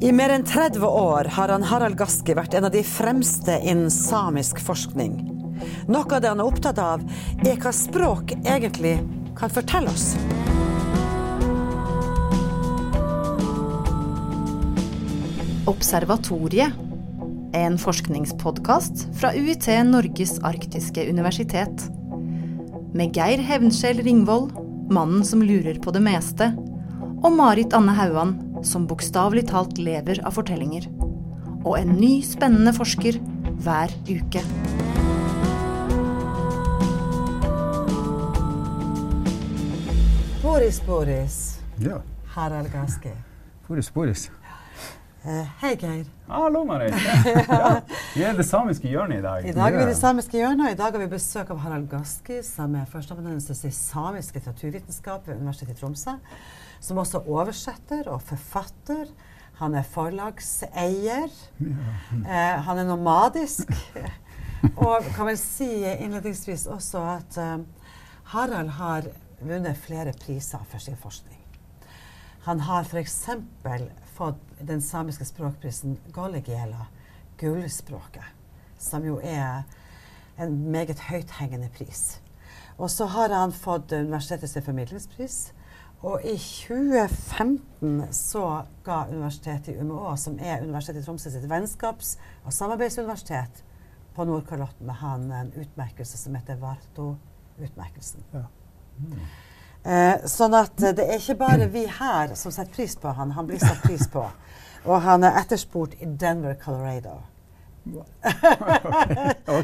I mer enn 30 år har han Harald Gaski vært en av de fremste innen samisk forskning. Noe av det han er opptatt av, er hva språk egentlig kan fortelle oss. Observatoriet er en forskningspodkast fra UiT Norges arktiske universitet. Med Geir Hevnskjell Ringvold, mannen som lurer på det meste, og Marit Anne Hauan, som bokstavelig talt lever av fortellinger. Og en ny, spennende forsker hver uke. Boris Boris, Ja. Harald Gaske. Boris, Boris. Eh, hei, Geir. Hallo, Marit. Ja. Vi er det samiske hjørnet i dag. I dag er vi det samiske hjørnet, og i dag har vi besøk av Harald Gaski, som er førsteamanuensis i samisk litteraturvitenskap ved Universitetet i Tromsø. Som også er oversetter og forfatter. Han er forlagseier. Eh, han er nomadisk. og kan vel si innledningsvis også at eh, Harald har vunnet flere priser for sin forskning. Han har f.eks. fått den samiske språkprisen Gollegiela, gullspråket, som jo er en meget høythengende pris. Og så har han fått universitetets formidlingspris. Og i 2015 så ga Universitetet i Umeå, som er Universitetet i Tromsø sitt vennskaps- og samarbeidsuniversitet på Nordkalotten, han en utmerkelse som heter Varto-utmerkelsen. Ja. Eh, sånn at eh, det er ikke bare vi her som setter pris på han, han blir satt pris på. Og han er etterspurt i Denver, Colorado.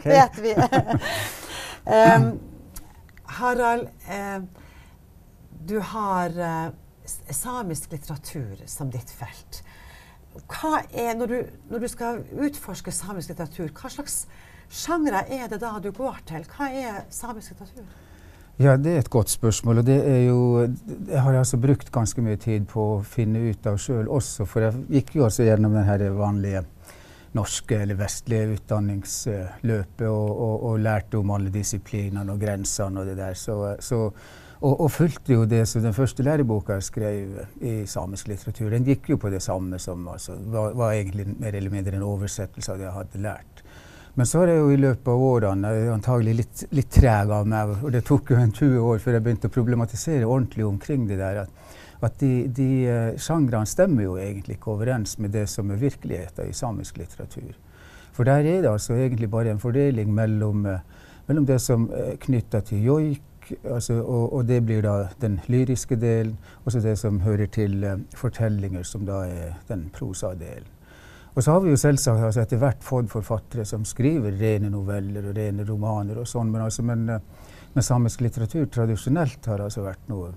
Vet vi. Harald, eh, du har eh, samisk litteratur som ditt felt. Hva er, når du, når du skal utforske samisk litteratur, hva slags sjangre er det da du går til? Hva er samisk litteratur? Ja, det er et godt spørsmål. Og det er jo Det har jeg altså brukt ganske mye tid på å finne ut av sjøl også. For jeg gikk jo altså gjennom den vanlige norske eller vestlige utdanningsløpet og, og, og lærte om alle disiplinene og grensene og det der. Så, så, og, og fulgte jo det som den første læreboka jeg skrev i samisk litteratur. Den gikk jo på det samme som altså, var, var egentlig mer eller mindre en oversettelse av det jeg hadde lært. Men så har jeg jo i løpet av årene, er antagelig litt, litt treg av meg, og det tok jo en 20 år før jeg begynte å problematisere ordentlig omkring det der, at, at de, de uh, sjangrene stemmer jo egentlig ikke overens med det som er virkeligheten i samisk litteratur. For der er det altså egentlig bare en fordeling mellom, eh, mellom det som er knytta til joik, altså, og, og det blir da den lyriske delen, og så det som hører til uh, fortellinger, som da er den prosadelen. Og så har vi jo selvsagt altså etter hvert fått forfattere som skriver rene noveller og rene romaner og sånn, men, altså, men, eh, men samisk litteratur tradisjonelt har altså vært noe,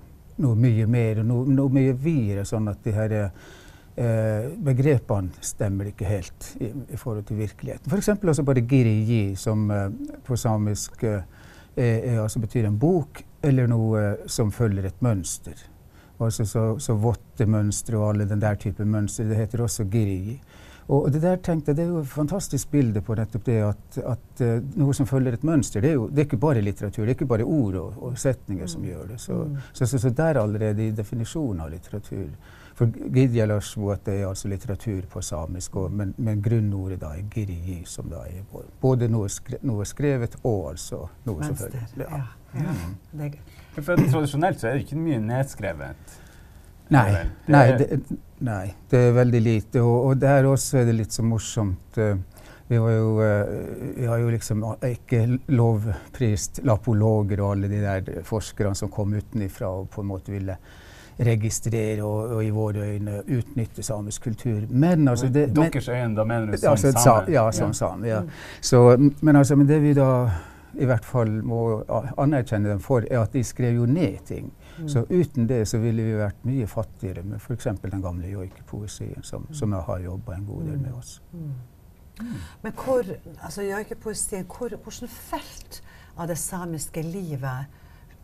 noe mye mer og noe, noe mye videre, sånn at de her eh, begrepene stemmer ikke helt i, i forhold til virkeligheten. F.eks. altså bare giriji, som eh, på samisk eh, er, altså betyr en bok eller noe som følger et mønster. Altså så, så vottemønstre og alle den der type mønstre, det heter også giriji. Og det der tenkte jeg, det er jo et fantastisk bilde på nettopp det at, at uh, noe som følger et mønster, det er jo det er ikke bare litteratur, det er ikke bare ord og, og setninger som gjør det. Så, så, så, så der allerede i definisjonen av litteratur. For Gidjalasjvuot er altså litteratur på samisk, og, men, men grunnordet da er girji, som da er både- noe, skre, noe skrevet og altså noe som følger. Ja. ja. Det er, For tradisjonelt så er det ikke mye nedskrevet. Nei. Det nei, det, nei, det er veldig lite. Og, og der også er det litt så morsomt. eh, vi, var jo, eh, vi har jo liksom ikke lovprist lapologer og alle de der forskerne som kom utenifra og på en måte ville registrere og, og i våre øyne utnytte samisk kultur. Men altså det, men, Deres øyne, da mener du som altså, same? ja, som same. Ja. Så, men, altså, men det vi da i hvert fall må anerkjenne dem for, er at de skrev jo ned ting. Så uten det så ville vi vært mye fattigere med f.eks. den gamle joikepoesien, som, som jeg har jobba en god del med også. Men hvor, altså joikepoesien, hvor, hvilket felt av det samiske livet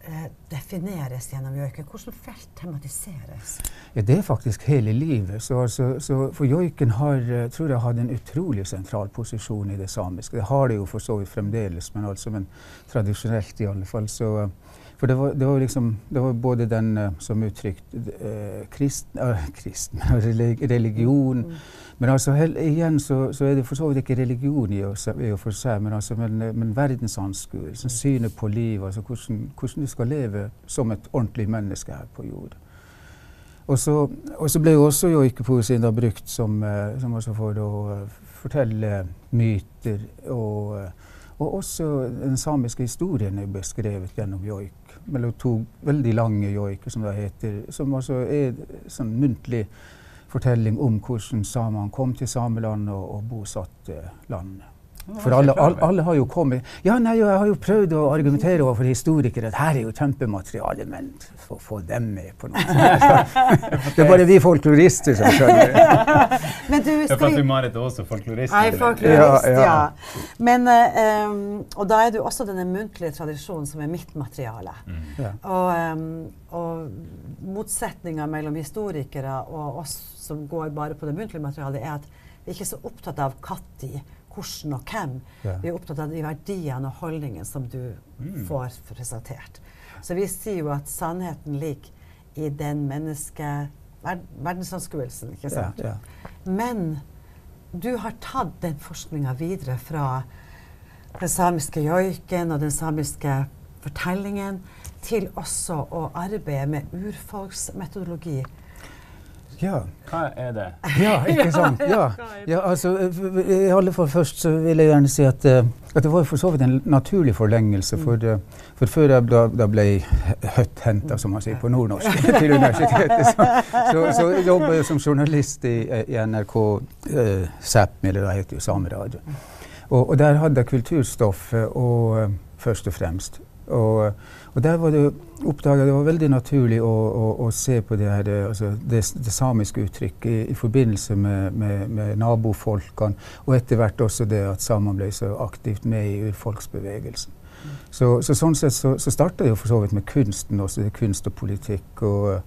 eh, defineres gjennom joiken? Hvilket felt tematiseres? Ja, det er faktisk hele livet. Så, altså, så for joiken har, eh, tror jeg, hatt en utrolig sentral posisjon i det samiske. Det har det jo for så vidt fremdeles, men, altså, men tradisjonelt i alle fall. Så, For det var, det var liksom det var både den eh, som uttrykte eh, kristen, eh, kristen religion Mm. Men altså hel, igjen så, så er det for så vidt ikke religion i og, i og for seg, men, altså, men, eh, men verdensanskuelsen, synet på livet, altså hvordan, hvordan du skal leve som et ordentlig menneske her på jord. Og så, og så ble jo også joikepoesien brukt som, eh, som for å fortelle myter, og, og også den samiske historien er beskrevet gjennom joik. Mellom to veldig lange joiker, som det heter, som altså er sånn muntlig fortelling om hvordan samene kom til samelandet og, og bosatte landet. For alle, alle, alle har jo kommet Ja, nei, jeg har jo prøvd å argumentere overfor historikere at her er jo kjempemateriale, men få, få dem med på noe. det er bare vi folklorister som skjønner det. Men du, skal vi Marit er også folklorist. Er folklorist, Ja, ja. ja. Men, um, og da er det jo også denne muntlige tradisjonen som er mitt materiale. Mm. Ja. Og, um, og motsetninga mellom historikere og oss som går bare på det muntlige materialet, er at vi er ikke så opptatt av når, hvordan og hvem. Ja. Vi er opptatt av de verdiene og holdningene som du Mm. får presentert. Så vi sier jo at sannheten ligger i den menneske... Ver verdensanskuelsen, ikke Ja, sant? ja. Men du har tatt den forskninga videre fra den samiske joiken og den samiske fortellingen til også å arbeide med urfolksmetodologi. Ja. Hva er det? Ja, ikke sant? Ja. ja altså, eh, I alle fall først så vil jeg gjerne si at, eh, at det var for så vidt en naturlig forlengelse. For, eh, for før jeg da, da ble høtt henta, som man sier på nordnorsk, til universitetet, så, så, så jobba jeg som journalist i, i NRK eh, Sápmi, eller det heter jo Sameradio. Og, og der hadde jeg kulturstoff, eh, og, eh, først og fremst. Og, og der var det oppdaga det var veldig naturlig å, å, å se på det, her, altså det, det samiske uttrykket i, i forbindelse med, med, med nabofolkene, og etter hvert også det at samene ble så aktivt med i urfolksbevegelsen. Så, så sånn sett så, så starta det jo for så vidt med kunsten også, kunst og politikk. og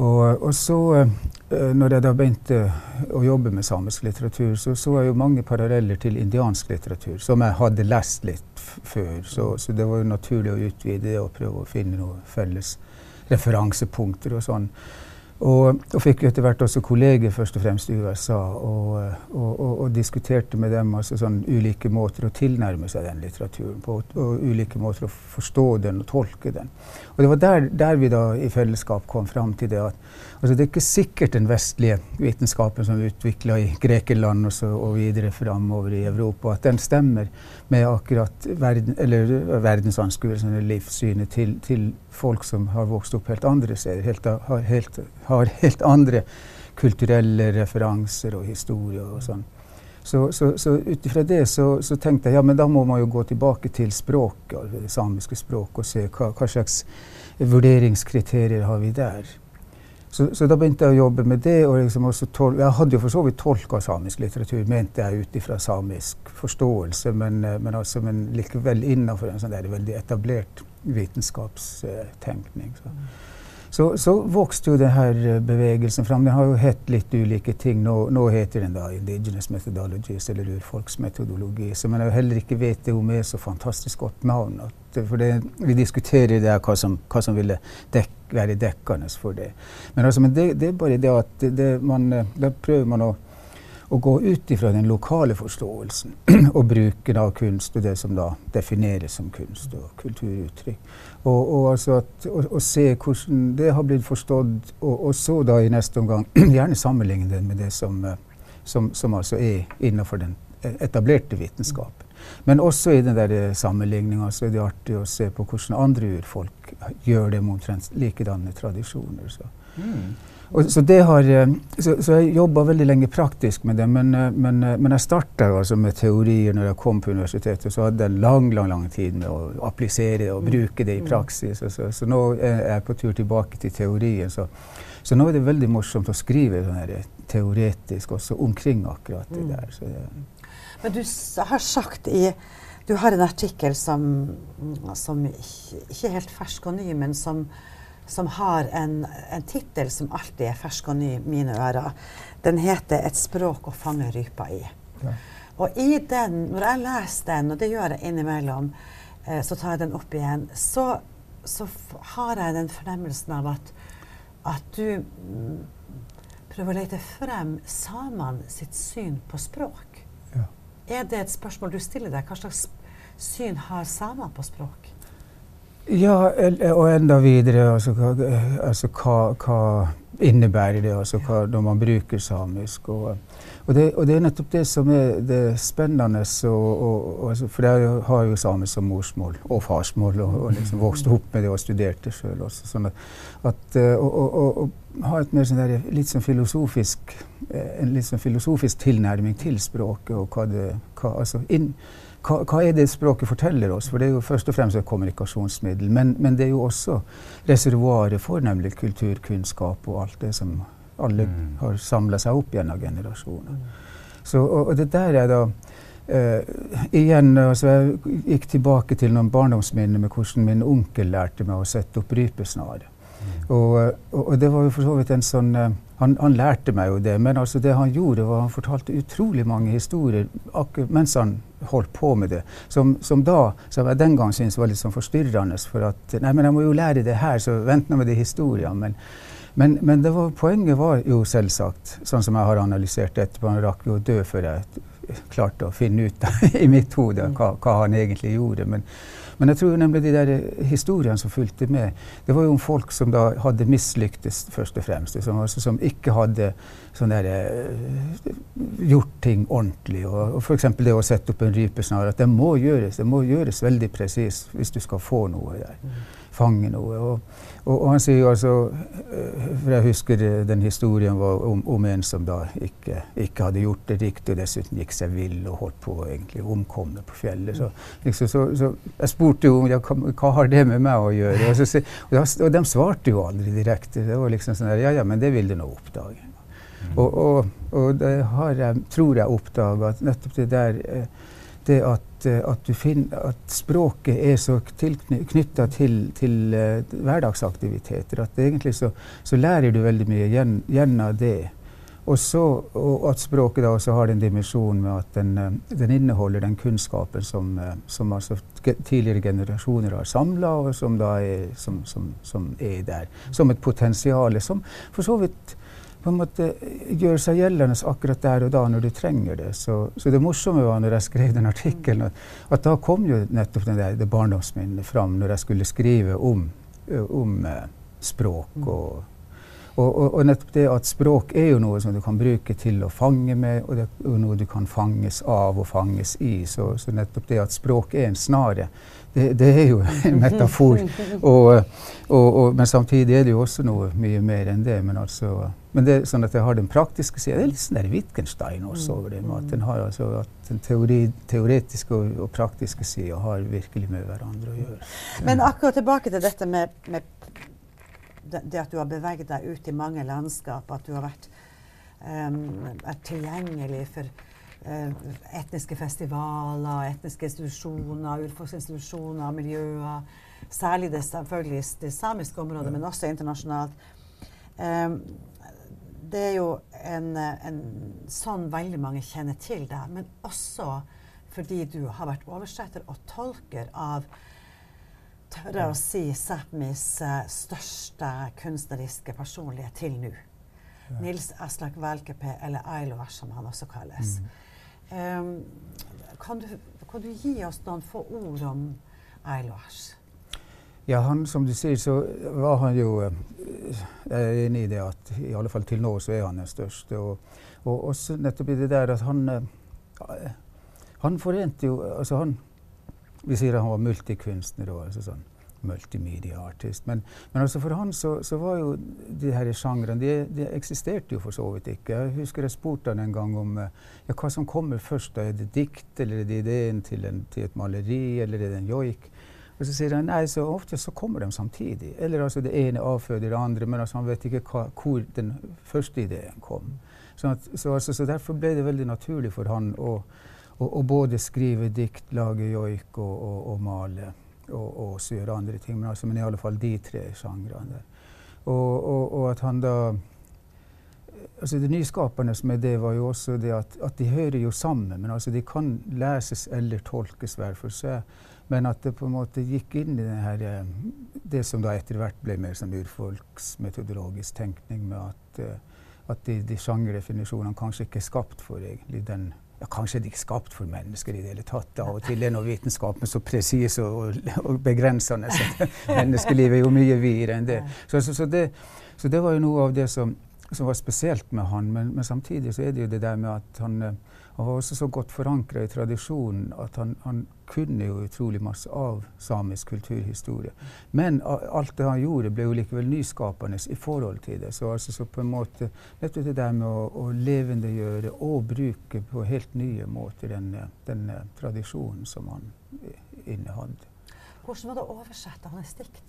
og, og så, eh, når jeg da begynte å jobbe med samisk litteratur, så så jeg jo mange paralleller til indiansk litteratur, som jeg hadde lest litt før. Så, så det var jo naturlig å utvide og prøve å finne noen felles referansepunkter og sånn. Og, og fikk etter hvert også kolleger først og fremst i USA, og, og, og, diskuterte med dem altså sånn ulike måter å tilnærme seg den litteraturen på, og ulike måter å forstå den og tolke den. Og det var der, der vi da i fellesskap kom fram til det at altså det er ikke sikkert den vestlige vitenskapen som er utvikla i Grekeland og, så, og videre framover i Europa, at den stemmer med akkurat verden, eller verdensanskuelsen eller livssynet til, til folk som har vokst opp helt andre steder, helt, har, helt, har helt andre kulturelle referanser og historier og sånn. Så, så, så ut ifra det så, så tenkte jeg ja, men da må man jo gå tilbake til språket, altså det samiske språket, og se hva, hva slags vurderingskriterier har vi der. Så, så da begynte jeg å jobbe med det. og liksom Jeg hadde jo for så vidt tolka samisk litteratur, mente jeg ut ifra samisk forståelse, men, eh, men, altså, men likevel innenfor en sånn der veldig etablert vitenskapstenkning. Så. Så, så vokste jo denne bevegelsen fram. Den har jo hett litt ulike ting. Nå, nå heter den da Indigenous Methodologies, eller urfolksmetodologi. Som jeg heller ikke vet det om er så fantastisk godt navn. At, for det, vi diskuterer det hva som, hva som ville dek, være dekkende for det. Men, altså, men det, det, er bare det at det, man, da prøver man å å gå ut ifra den lokale forståelsen og bruken av kunst og det som da defineres som kunst og kulturuttrykk. Og, og altså at, å, å, se hvordan det har blitt forstått, og, og så da i neste omgang gjerne sammenligne det med det som, eh, som, som altså er innenfor den etablerte vitenskapen. Men også i den der sammenligninga så er det artig å se på hvordan andre urfolk gjør det med omtrent likedanne tradisjoner. Så. Mm. Og, så, det har, eh, så, så jeg jobba veldig lenge praktisk med det, men, eh, men, eh, men jeg starta altså med teorier når jeg kom på universitetet. Så hadde jeg lang lang, lang tid med å applisere det og bruke det i praksis. Så, så, så nå er jeg på tur tilbake til teorien. Så, så nå er det veldig morsomt å skrive sånn teoretisk også omkring akkurat det der. Så det, Men du har sagt i Du har en artikkel som, som ikke er helt fersk og ny, men som, som har en, en tittel som alltid er fersk og ny i mine ører. Den heter 'Et språk å fange rypa i'. Ja. Og i den, når jeg leser den, og det gjør jeg innimellom, eh, så tar jeg den opp igjen, så så har jeg den fornemmelsen av at, at du mm, prøver å lete frem samene sitt syn på språk. Ja. Er det et spørsmål du stiller deg? Hva slags syn har samer på språk? Ja, og enda videre, altså, hva, altså, hva, hva innebærer det altså, hva, når man bruker samisk? Og, og, det, og det er nettopp det som er det spennende. Og, altså, for jeg har jo samisk som morsmål og farsmål, og, liksom vokste opp med det og studerte sjøl også. Sånn at, at eh, å, å ha et mer sånn der, litt sånn eh, en litt sånn filosofisk tilnærming til språket og hva det hva, altså, inn, hva, hva er det språket forteller oss? For det er jo først og fremst et kommunikasjonsmiddel. Men, men det er jo også reservoaret for nemlig kulturkunnskap og alt det som alle Mm. har samla seg opp gjennom generasjoner. Så, og, og det der er da uh, Igjen, altså jeg gikk tilbake til noen barndomsminner med hvordan min onkel lærte meg å sette opp rypesnare. Og, eh, og, og det var jo for så vidt en sånn eh, han, han lærte meg jo det, men altså det han gjorde, var han fortalte utrolig mange historier mens han holdt på med det, som, som da, som jeg den gang syntes var litt sånn forstyrrende. For at Nei, men jeg må jo lære det her, så vent nå med de historiene. Men, men, men var, poenget var jo selvsagt, sånn som jeg har analysert det etterpå, han rakk jo å dø før jeg klarte å finne ut i mitt hode hva, hva han egentlig gjorde. Men, men jeg tror nemlig de der historiene som fulgte med, det var jo om folk som da hadde mislyktes, først og fremst. Liksom, altså, som ikke hadde sånn der, eh, gjort ting ordentlig. Og, og f.eks. det å sette opp en rypesnare. At det må gjøres. Det må gjøres veldig presist hvis du skal få noe der. Fange noe. Og, og, og han sier jo altså eh, For jeg husker eh, den historien var om, om en som da ikke, ikke hadde gjort det riktig, og dessuten gikk seg vill og holdt på å egentlig omkomme på fjellet. Så, liksom, så, så jeg spurte jo ja, hva, hva har det med meg å gjøre. Og, så, og, de svarte jo aldri direkte. Det var liksom sånn der, ja ja, men det vil du nå oppdage. Og, og, og det har jeg, tror jeg oppdaga at nettopp det der eh, det at, eh, at, finner, at språket er så knytta til, til uh, hverdagsaktiviteter at egentlig så, så lærer du veldig mye gjen, gjennom det. Og, så, og at språket da også har den dimensjonen med at den, eh, den inneholder den kunnskapen som, som altså tidligere generasjoner har samla, og som da er, som, som er der. Som et potensial som for så vidt på en måte gjør seg gjeldende akkurat der og da når du trenger det. Så, så det morsomme var når jeg skrev den artikkelen, at, da kom jo nettopp der, det barndomsminnet fram når jeg skulle skrive om, om eh, språk. Og, og, og, og nettopp det at språk er jo noe som du kan bruke til å fange med, og det er noe du kan fanges av og fanges i. Så, så nettopp det at språk er en snare, det, det er jo en metafor. Og, men samtidig er det jo også noe mye mer enn det. Men, altså, men det sånn at det har den praktiske sida. Det er litt sånn der Wittgenstein også over det. at Den har altså at den teori, teoretiske og, og praktiske sida har virkelig med hverandre å gjøre. Men akkurat tilbake til dette med, med det, det at du har beveget deg ut i mange landskap, at du har vært, um, vært tilgjengelig for eh, etniske festivaler, etniske institusjoner, urfolksinstitusjoner, miljøer. Særlig det, selvfølgelig det samiske området, men også internasjonalt. Em, det er jo en, en sånn veldig mange kjenner til deg, men også fordi du har vært oversetter og tolker av tør jeg å si Sápmis eh, største kunstneriske personlighet til nå. Nils Aslak Valkeapää, eller Ailoar som han også kalles. Em, kan, du, kan du gi oss noen få ord om Ailoars? Ja, han, som du sier, så var han jo eh, Jeg er enig i det at i alle fall til nå så er han den største. Og, og også nettopp i det der at han eh, Han forente jo Altså, han Vi sier at han var multikunstner og altså sånn multimedia-artist. Men, men altså for han så, så var jo de her sjangrene de, de eksisterte jo for så vidt ikke. Jeg husker jeg spurte han en gang om eh, ja, hva som kommer først. da, Er det dikt, eller er det ideen til, en, til et maleri, eller er det en joik? Og så sier han nei, så ofte så kommer de samtidig. Eller altså det ene avføder det andre, men altså han vet ikke hva, hvor den første ideen kom. Sånn at, så, altså, så derfor ble det veldig naturlig for han å, å både skrive dikt, lage joik og, og, og male. Og, og også gjøre andre ting, men, altså, men i alle fall de tre sjangrene. Og, og, og at han da altså det nyskapende med det var jo også det at, at de hører jo sammen. men altså De kan leses eller tolkes hver for seg. Men at det på en måte gikk inn i her, eh, det som da etter hvert ble mer som urfolksmetodologisk tenkning, med at, eh, at de, de sjangerdefinisjonene kanskje ikke er skapt for egentlig den ja, Kanskje er de ikke skapt for mennesker i det hele tatt. Av og til er nå vitenskapen så presis og, og, begrensende. Så menneskelivet er jo mye videre enn det. Så, så, så det. så, det. var jo noe av det som, som var spesielt med han. Men, men, samtidig så er det jo det der med at han, eh, han var også så godt forankra i tradisjonen at han, han, kunne jo utrolig masse av samisk kulturhistorie. Men alt det han gjorde, ble jo likevel nyskapende i forhold til det. Så, altså, så på en måte nettopp det der med å, å levendegjøre og bruke på helt nye måter den, den tradisjonen som han innehadde. Hvordan var det å oversette hans dikt?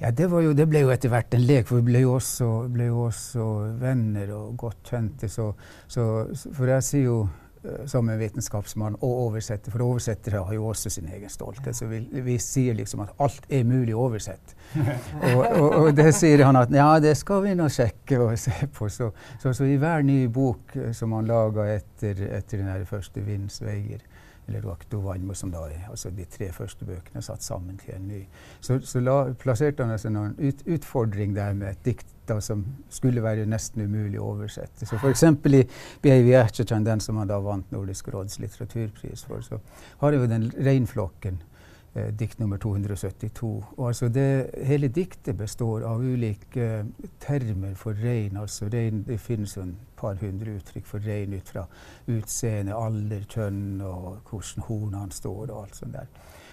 Ja, det, jo, det, ble jo etter hvert en lek, for vi ble jo også, ble jo også venner og godt kjente. Så, så, for jeg sier jo Eh, som en vitenskapsmann og oversetter, for oversettere har jo også sin egen stolthet. Så vi, vi sier liksom at alt er mulig å oversette. og, og, og, det sier han at ja, det skal vi nå sjekke og se på. Så, så, så i hver ny bok eh, som han laga etter, etter den første 'Vindens veier, eller Rakto Vanmo, som da er altså de tre første bøkene satt sammen til en ny. Så, så la, plasserte han altså en ut, utfordring der med et dikt da, som skulle være nesten umulig å oversette. Så f.eks. i Beivi Ertsetjan, den som han da vant Nordisk råds litteraturpris for, så har jo den reinflokken eh, dikt nummer 272. Og altså det, hele diktet består av ulike eh, termer for rein. Altså rein, det finnes et par hundre uttrykk for rein ut fra utseende, alder, kjønn og hvordan hornene står og alt sånt der.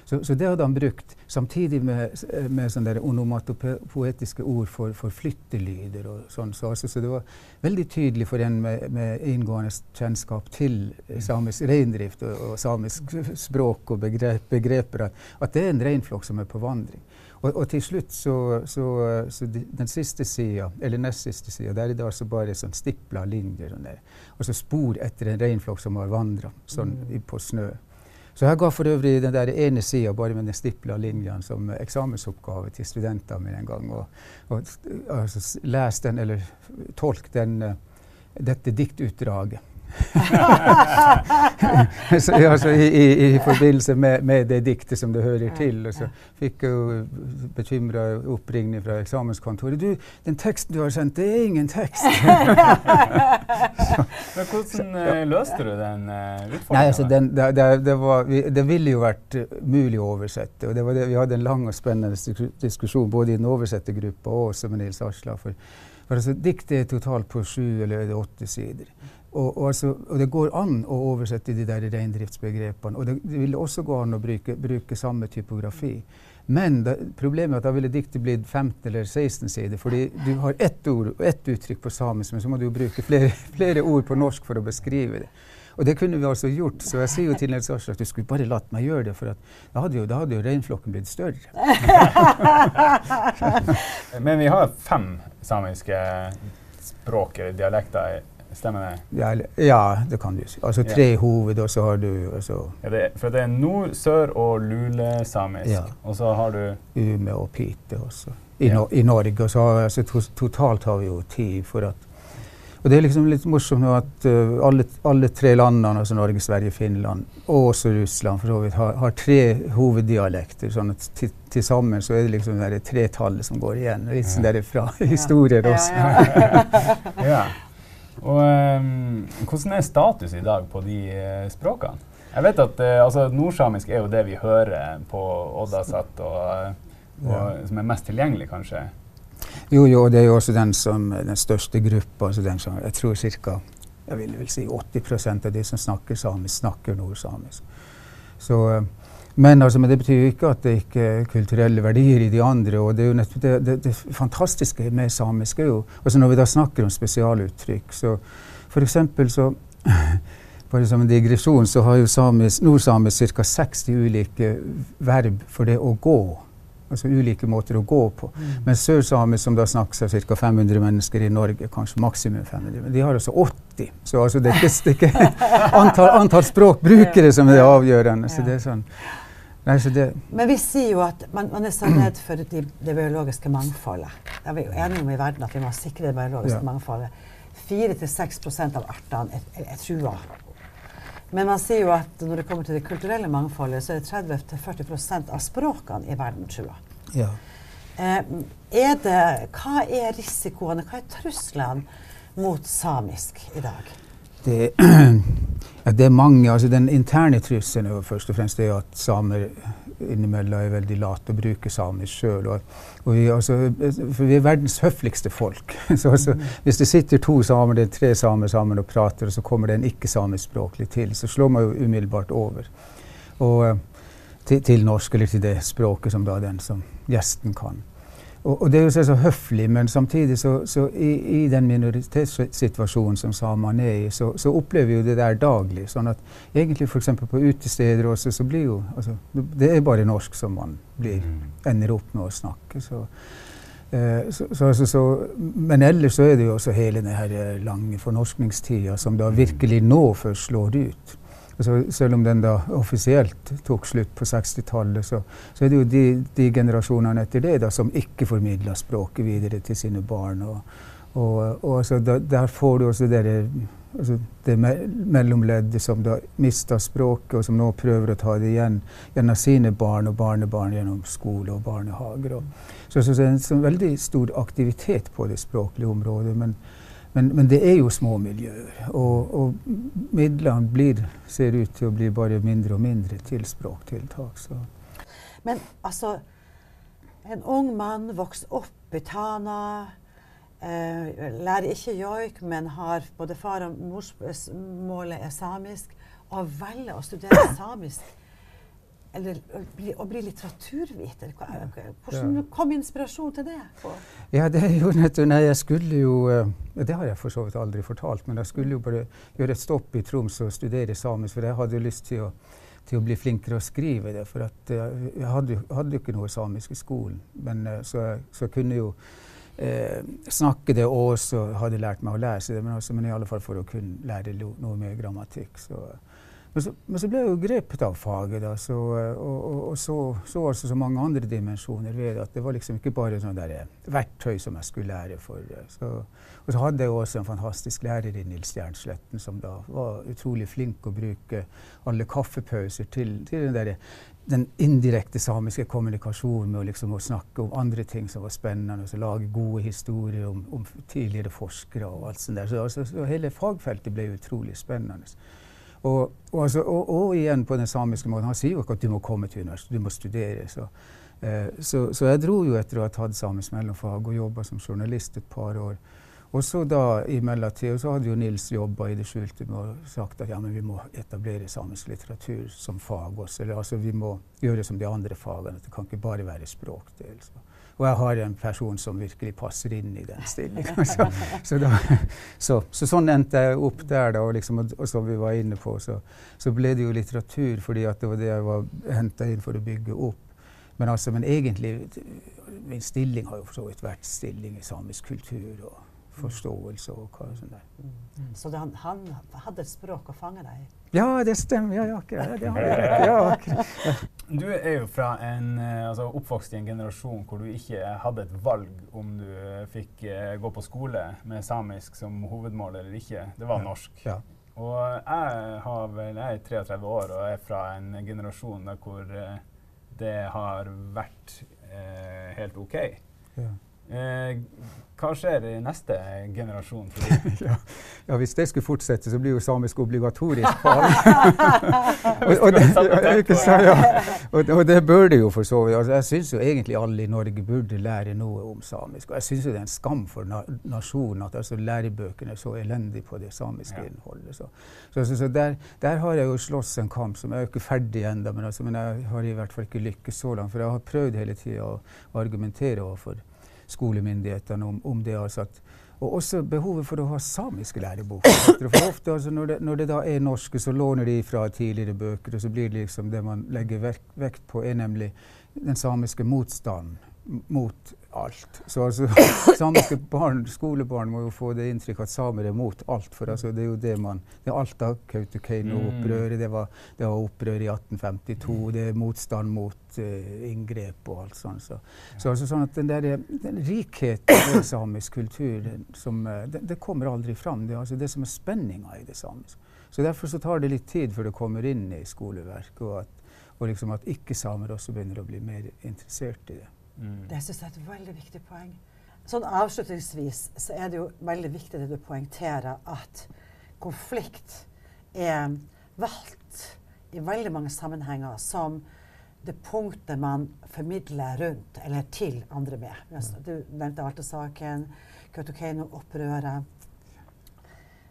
Så, så, det hadde han brukt, samtidig med, med sånne onomatopoetiske ord for, for flyttelyder. og sånn. Så, altså, så, det var veldig tydelig for en med, med inngående kjennskap til samisk reindrift og, og samisk språk og begrep, begreper at, det er en reinflokk som er på vandring. Og, og til slutt så, så, så den siste sida, eller nest siste sida, der er det altså bare sånn stipla linjer. Sånn altså spor etter en reinflokk som har vandra sånn, mm. på snø. Så jeg ga for øvrig den der ene sida bare med den stipla linjene som eksamensoppgave til studentene mine en gang. Og, og altså, les den, eller tolk den, uh, dette diktutdraget. så, altså, i, i, i, forbindelse med, med, det diktet som det hører til. Og så fikk jeg jo bekymra oppringning fra eksamenskontoret. Du, den teksten du har sendt, det er ingen tekst. Men hvordan uh, løste du den uh, utfordringen? Altså, det, det, det, var, vi, det, ville jo vært uh, mulig å oversette. og det var det, Vi hadde en lang og spennende diskusjon både i den oversettergruppa og også med Nils Asla. For, for altså, Diktet er totalt på sju eller åtte sider. Og, og, altså, og, det går an å oversette de der reindriftsbegrepene. Og det, det ville også gå an å bruke, bruke samme typografi. Men da, problemet er at da ville diktet blitt 15 eller 16 sider. fordi du har ett ord og ett uttrykk på samisk, men så må du bruke flere, flere, ord på norsk for å beskrive det. Og det kunne vi altså gjort. Så jeg sier jo til Nils Aslak du skulle bare latt meg gjøre det, for da hadde jo, da hadde jo reinflokken blitt større. men vi har fem samiske språk eller dialekter Stemmer det? Ja, ja, det kan du si. Altså tre ja. hoved, og så har du altså, ja, det, For det er nord-, sør- og lulesamisk. Ja. Og så har du Ume og pite også. I, no, i Norge. Og så har, altså, to, totalt har vi jo ti. for at og det er liksom litt morsomt nå at uh, alle, alle, tre landene, altså Norge, Sverige, Finland og også Russland, for så vidt, har, har tre hoveddialekter. sånn at til sammen så er det liksom det tretallet som går igjen. Litt sånn derfra historier også. ja. Og um, Hvordan er status i dag på de uh, språkene? Jeg vet at uh, altså, Nordsamisk er jo det vi hører på Oddasat, og, eh, og ja. som er mest tilgjengelig, kanskje? Jo, jo, det er jo også den som den største gruppa. Altså den som, jeg tror ca. Jeg vil vel si 80 av de som snakker samisk, snakker nordsamisk. Så uh, men, altså, men, det betyr jo ikke at det ikke er kulturelle verdier i de andre. og Det er det, det, det fantastiske med samisk er jo altså Når vi da snakker om spesialuttrykk, så f.eks. så bare som en digresjon, så har jo samis, nordsamisk ca. 60 ulike verb for det å gå. Altså ulike måter å gå på. Mm. Men sørsamisk, som da snakkes av ca. 500 mennesker i Norge, kanskje maksimum 500, men de har altså 80. Så altså det er ikke antall, antall språkbrukere som er det avgjørende. Så det er sånn. Det Men vi sier jo at man, man er så redd for det, det, biologiske mangfoldet. Vi er jo enige om i verden at vi må sikre det biologiske mangfoldet. 4-6% av artene er, er, trua. Men man sier jo at når det kommer til det kulturelle mangfoldet, så er 30-40% av språkene i verden trua. Ja. Eh, er det, hva er risikoene, hva er truslene mot samisk i dag? Det, ja, det er mange. altså Den interne trusselen er jo først og fremst at samer innimellom er veldig late og bruker samisk sjøl. Altså, for vi er verdens høfligste folk. så altså. Hvis det sitter to samer, det er tre samer sammen og prater, og så kommer det en ikke-samiskspråklig til, så slår man jo umiddelbart over. Og, til, til, norsk, eller til det språket som da den som gjesten kan. Og, og, det er jo så høflig, men samtidig så, så i, i, den minoritetssituasjonen som samene er i, så, så, opplever vi jo det der daglig. sånn at egentlig f.eks. på utesteder også, så blir jo altså, Det er bare norsk som man blir, mm. ender opp med å snakke. så eh, så, så, så, men ellers så er det jo også hele denne lange fornorskningstida som da virkelig nå først slår ut. Altså, selv om den da offisielt tok slutt på 60-tallet, så, så, er det jo de, de, generasjonene etter det da, som ikke formidla språket videre til sine barn. Og, og, og altså, da, der får du også dere, altså, det me mellomleddet som da mista språket, og som nå prøver å ta det igjen gjennom sine barn og barnebarn gjennom skole og barnehager. Og, så, så, så det er en veldig stor aktivitet på det språklige området. men men, men, det er jo små miljøer, og, og, midlene blir, ser ut til å bli bare mindre og mindre til språktiltak. Så. Men altså En ung mann vokser opp i Tana, eh, lærer ikke joik, men har både far og morsmålet er samisk, og velger å studere samisk eller å bli, å bli litteraturviter. Hvordan kom inspirasjon til det? Ja, det gjorde nettopp Nei, jeg skulle jo eh, Det har jeg for så vidt aldri fortalt, men jeg skulle jo bare gjøre et stopp i Troms og studere samisk, for jeg hadde jo lyst til å, til å bli flinkere å skrive det. For at, eh, jeg hadde, jo ikke noe samisk i skolen, men eh, så, så kunne jo eh, snakke det og også hadde lært meg å lese det, men, også, men i alle fall for å kunne lære noe mer grammatikk. så men så, men så, ble jeg jo grepet av faget, da, så, og, og, og så, så altså så mange andre dimensjoner ved. At det var liksom ikke bare sånn der, eh, verktøy som jeg skulle lære for. Eh, så, og så hadde jeg også en fantastisk lærer i Nils Stjernsletten, som da var utrolig flink å bruke alle kaffepauser til, til den, der, den indirekte samiske kommunikasjonen med å, liksom, å snakke om andre ting som var spennende, og lage gode historier om, om tidligere forskere og alt sånt der. Så, altså, så hele fagfeltet ble utrolig spennende. Og, og, altså, og, og, igjen på den samiske måten. Han sier jo ikke at du må komme til universitetet, du må studere. Så, eh, så, så, jeg dro jo etter å ha tatt samisk mellomfag og jobba som journalist et par år. Og så da i mellomtida så hadde jo Nils jobba i det skjulte med å sagt at ja, men vi må etablere samisk litteratur som fag også. Eller altså vi må gjøre som de andre fagene. Det kan ikke bare være språkdel. Så. Og jeg har en person som virkelig passer inn i den stillinga. Så, så, så, så, sånn endte jeg opp der, da, og, liksom, og, som vi var inne på, så, ble det jo litteratur fordi det var det jeg var henta inn for å bygge opp. Men, altså, men egentlig Min stilling har jo for så vidt vært stilling i samisk kultur og forståelse og hva sånt der. Mm. Så det, han, han, hadde et språk å fange deg i? Ja, det stemmer. Ja, ja, akkurat. Det har jeg. Ja, akkurat. Du er jo fra en, eh, altså oppvokst i en generasjon hvor du ikke hadde et valg om du fikk uh, gå på skole med samisk som hovedmål eller ikke. Det var norsk. Ja. Og jeg, har vel, jeg er 33 år og er fra en generasjon hvor uh, det har vært uh, helt OK. Ja. Hva skjer i neste generasjon? ja, ja, Hvis det skulle fortsette, så blir jo samisk obligatorisk fag. og, og, det, ja, bør det jo for så vidt. Altså, jeg syns jo egentlig alle i Norge burde lære noe om samisk. Og jeg syns det er en skam for na nasjonen at altså, lærebøkene er så elendige på det samiske innholdet. Så, så, så, så der, der, har jeg jo slåss en kamp som jeg er jo ikke ferdig ennå, men, altså, men, jeg har i hvert fall ikke lykkes så langt. For jeg har prøvd hele tida å argumentere overfor skolemyndighetene om, om det. Altså at, og også behovet for å ha samiske lærebøker. For ofte altså når, det, når, det, da er norske, så låner de fra tidligere bøker, og så blir det liksom det man legger vekt, vekt på, er nemlig den samiske motstanden mot alt. Så altså, samiske barn, skolebarn må jo få det inntrykk at samer er mot alt. For altså, det er jo det man Det er Alta, Kautokeino-opprøret, det, var, det var opprør i 1852, det er motstand mot uh, inngrep og alt sånt. Så, så altså, sånn at den, der, den rikheten i samisk kultur, som, uh, det, det, kommer aldri fram. Det er altså det som er spenninga i det samiske. Så Derfor så tar det litt tid før det kommer inn i skoleverket, og at, og liksom at ikke-samer også begynner å bli mer interessert i det. Mm. Det syns jeg er et veldig viktig poeng. Sånn Avslutningsvis så er det jo veldig viktig det du poengterer, at konflikt er valgt i veldig mange sammenhenger som det punktet man formidler rundt eller til andre med. Du nevnte Alta-saken, Kautokeino-opprøret.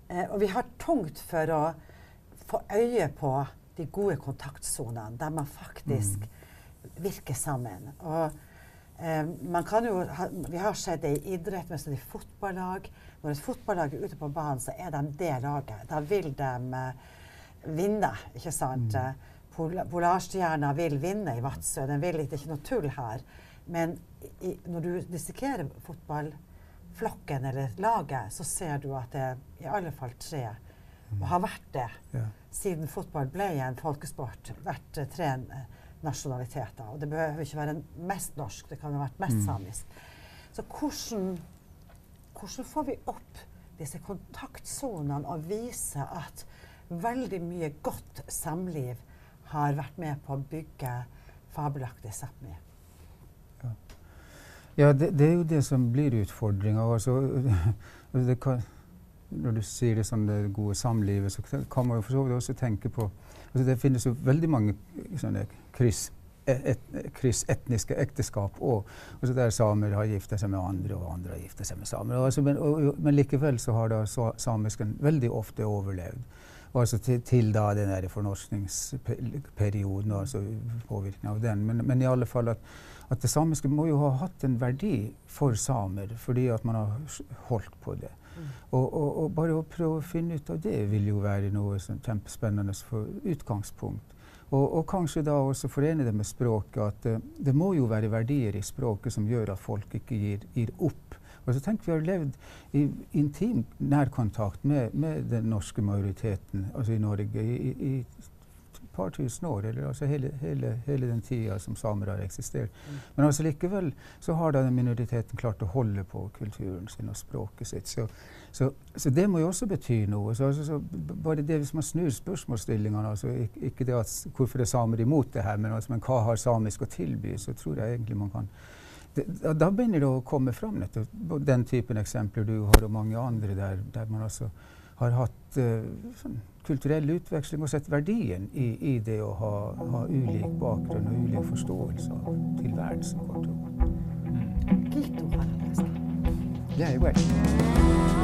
Eh, og vi har tungt for å få øye på de gode kontaktsonene, der man faktisk mm. virker sammen. Og man kan jo vi har sett det i idrett, men i fotballag. Når et fotballag er ute på banen, så er de det laget. Da vil de eh, vinne, ikke sant. Mm. Eh, Pol Polarstjerna vil vinne i Vadsø. Den vil det er ikke noe tull her. Men i, når du dissekerer fotballflokken eller laget, så ser du at det er i alle fall tre, og har vært det ja. siden fotball ble en folkesport, vært tre nasjonaliteter. Og det behøver ikke være mest norsk, det kan ha vært mest mm. samisk. Så hvordan, hvordan, får vi opp disse kontaktsonene og vise at veldig mye godt samliv har vært med på å bygge fabelaktig Sápmi? Ja, ja det, det, er jo det som blir utfordringa. Altså, når du sier det sånn det gode samlivet, så kan man jo for så vidt også tenke på altså Det finnes jo veldig mange sånne kryss, et, kryss etniske ekteskap og, altså der samer har gifta seg med andre, og andre har gifta seg med samer. Altså, men, og, men, likevel så har da samisken veldig ofte overlevd. Altså til, til da den der fornorskningsperioden, altså påvirkningen av den. Men, men, i alle fall at, at det samiske må jo ha hatt en verdi for samer, fordi at man har holdt på det. Og, og, og, bare å prøve å finne ut av det vil jo være noe sånn kjempespennende for utgangspunkt. Og, og, kanskje da også forene det med språket, at uh, det må jo være verdier i språket som gjør at folk ikke gir, gir opp. Altså, tenk Vi har levd i intim nærkontakt med, med den norske majoriteten altså i Norge i, i par tusen år, eller altså hele, hele, hele den tida som samer har eksistert. Mm. Men altså likevel så har da minoriteten klart å holde på kulturen sin og språket sitt. Så, så, så det må jo også bety noe. Så, altså, så bare det Hvis man snur spørsmålsstillingene, altså ikke, ikke det at hvorfor er samer imot det her, men, altså, men hva har samisk å tilby, så tror jeg egentlig man kan det, da begynner det å komme fram nettopp den typen eksempler du har, og mange andre der, der man altså har hatt uh, sånn kulturell utveksling og sett verdien i, i det å ha, ha, ulik bakgrunn og ulik forståelse av tilværelsen, kort og godt. Yeah, you.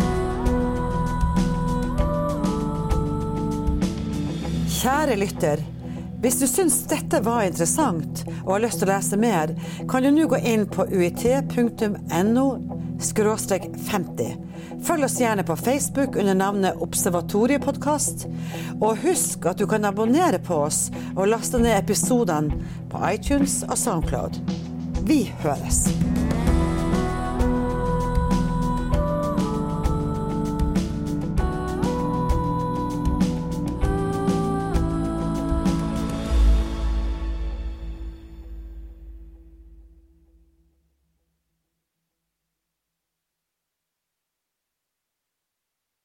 Kjære lytter. Hvis du syns dette var interessant og har lyst til å lese mer, kan du nå gå inn på uit.no 50. Følg oss gjerne på Facebook under navnet Observatoriepodkast. Og husk at du kan abonnere på oss og laste ned episodene på iTunes og Soundcloud. Vi høres!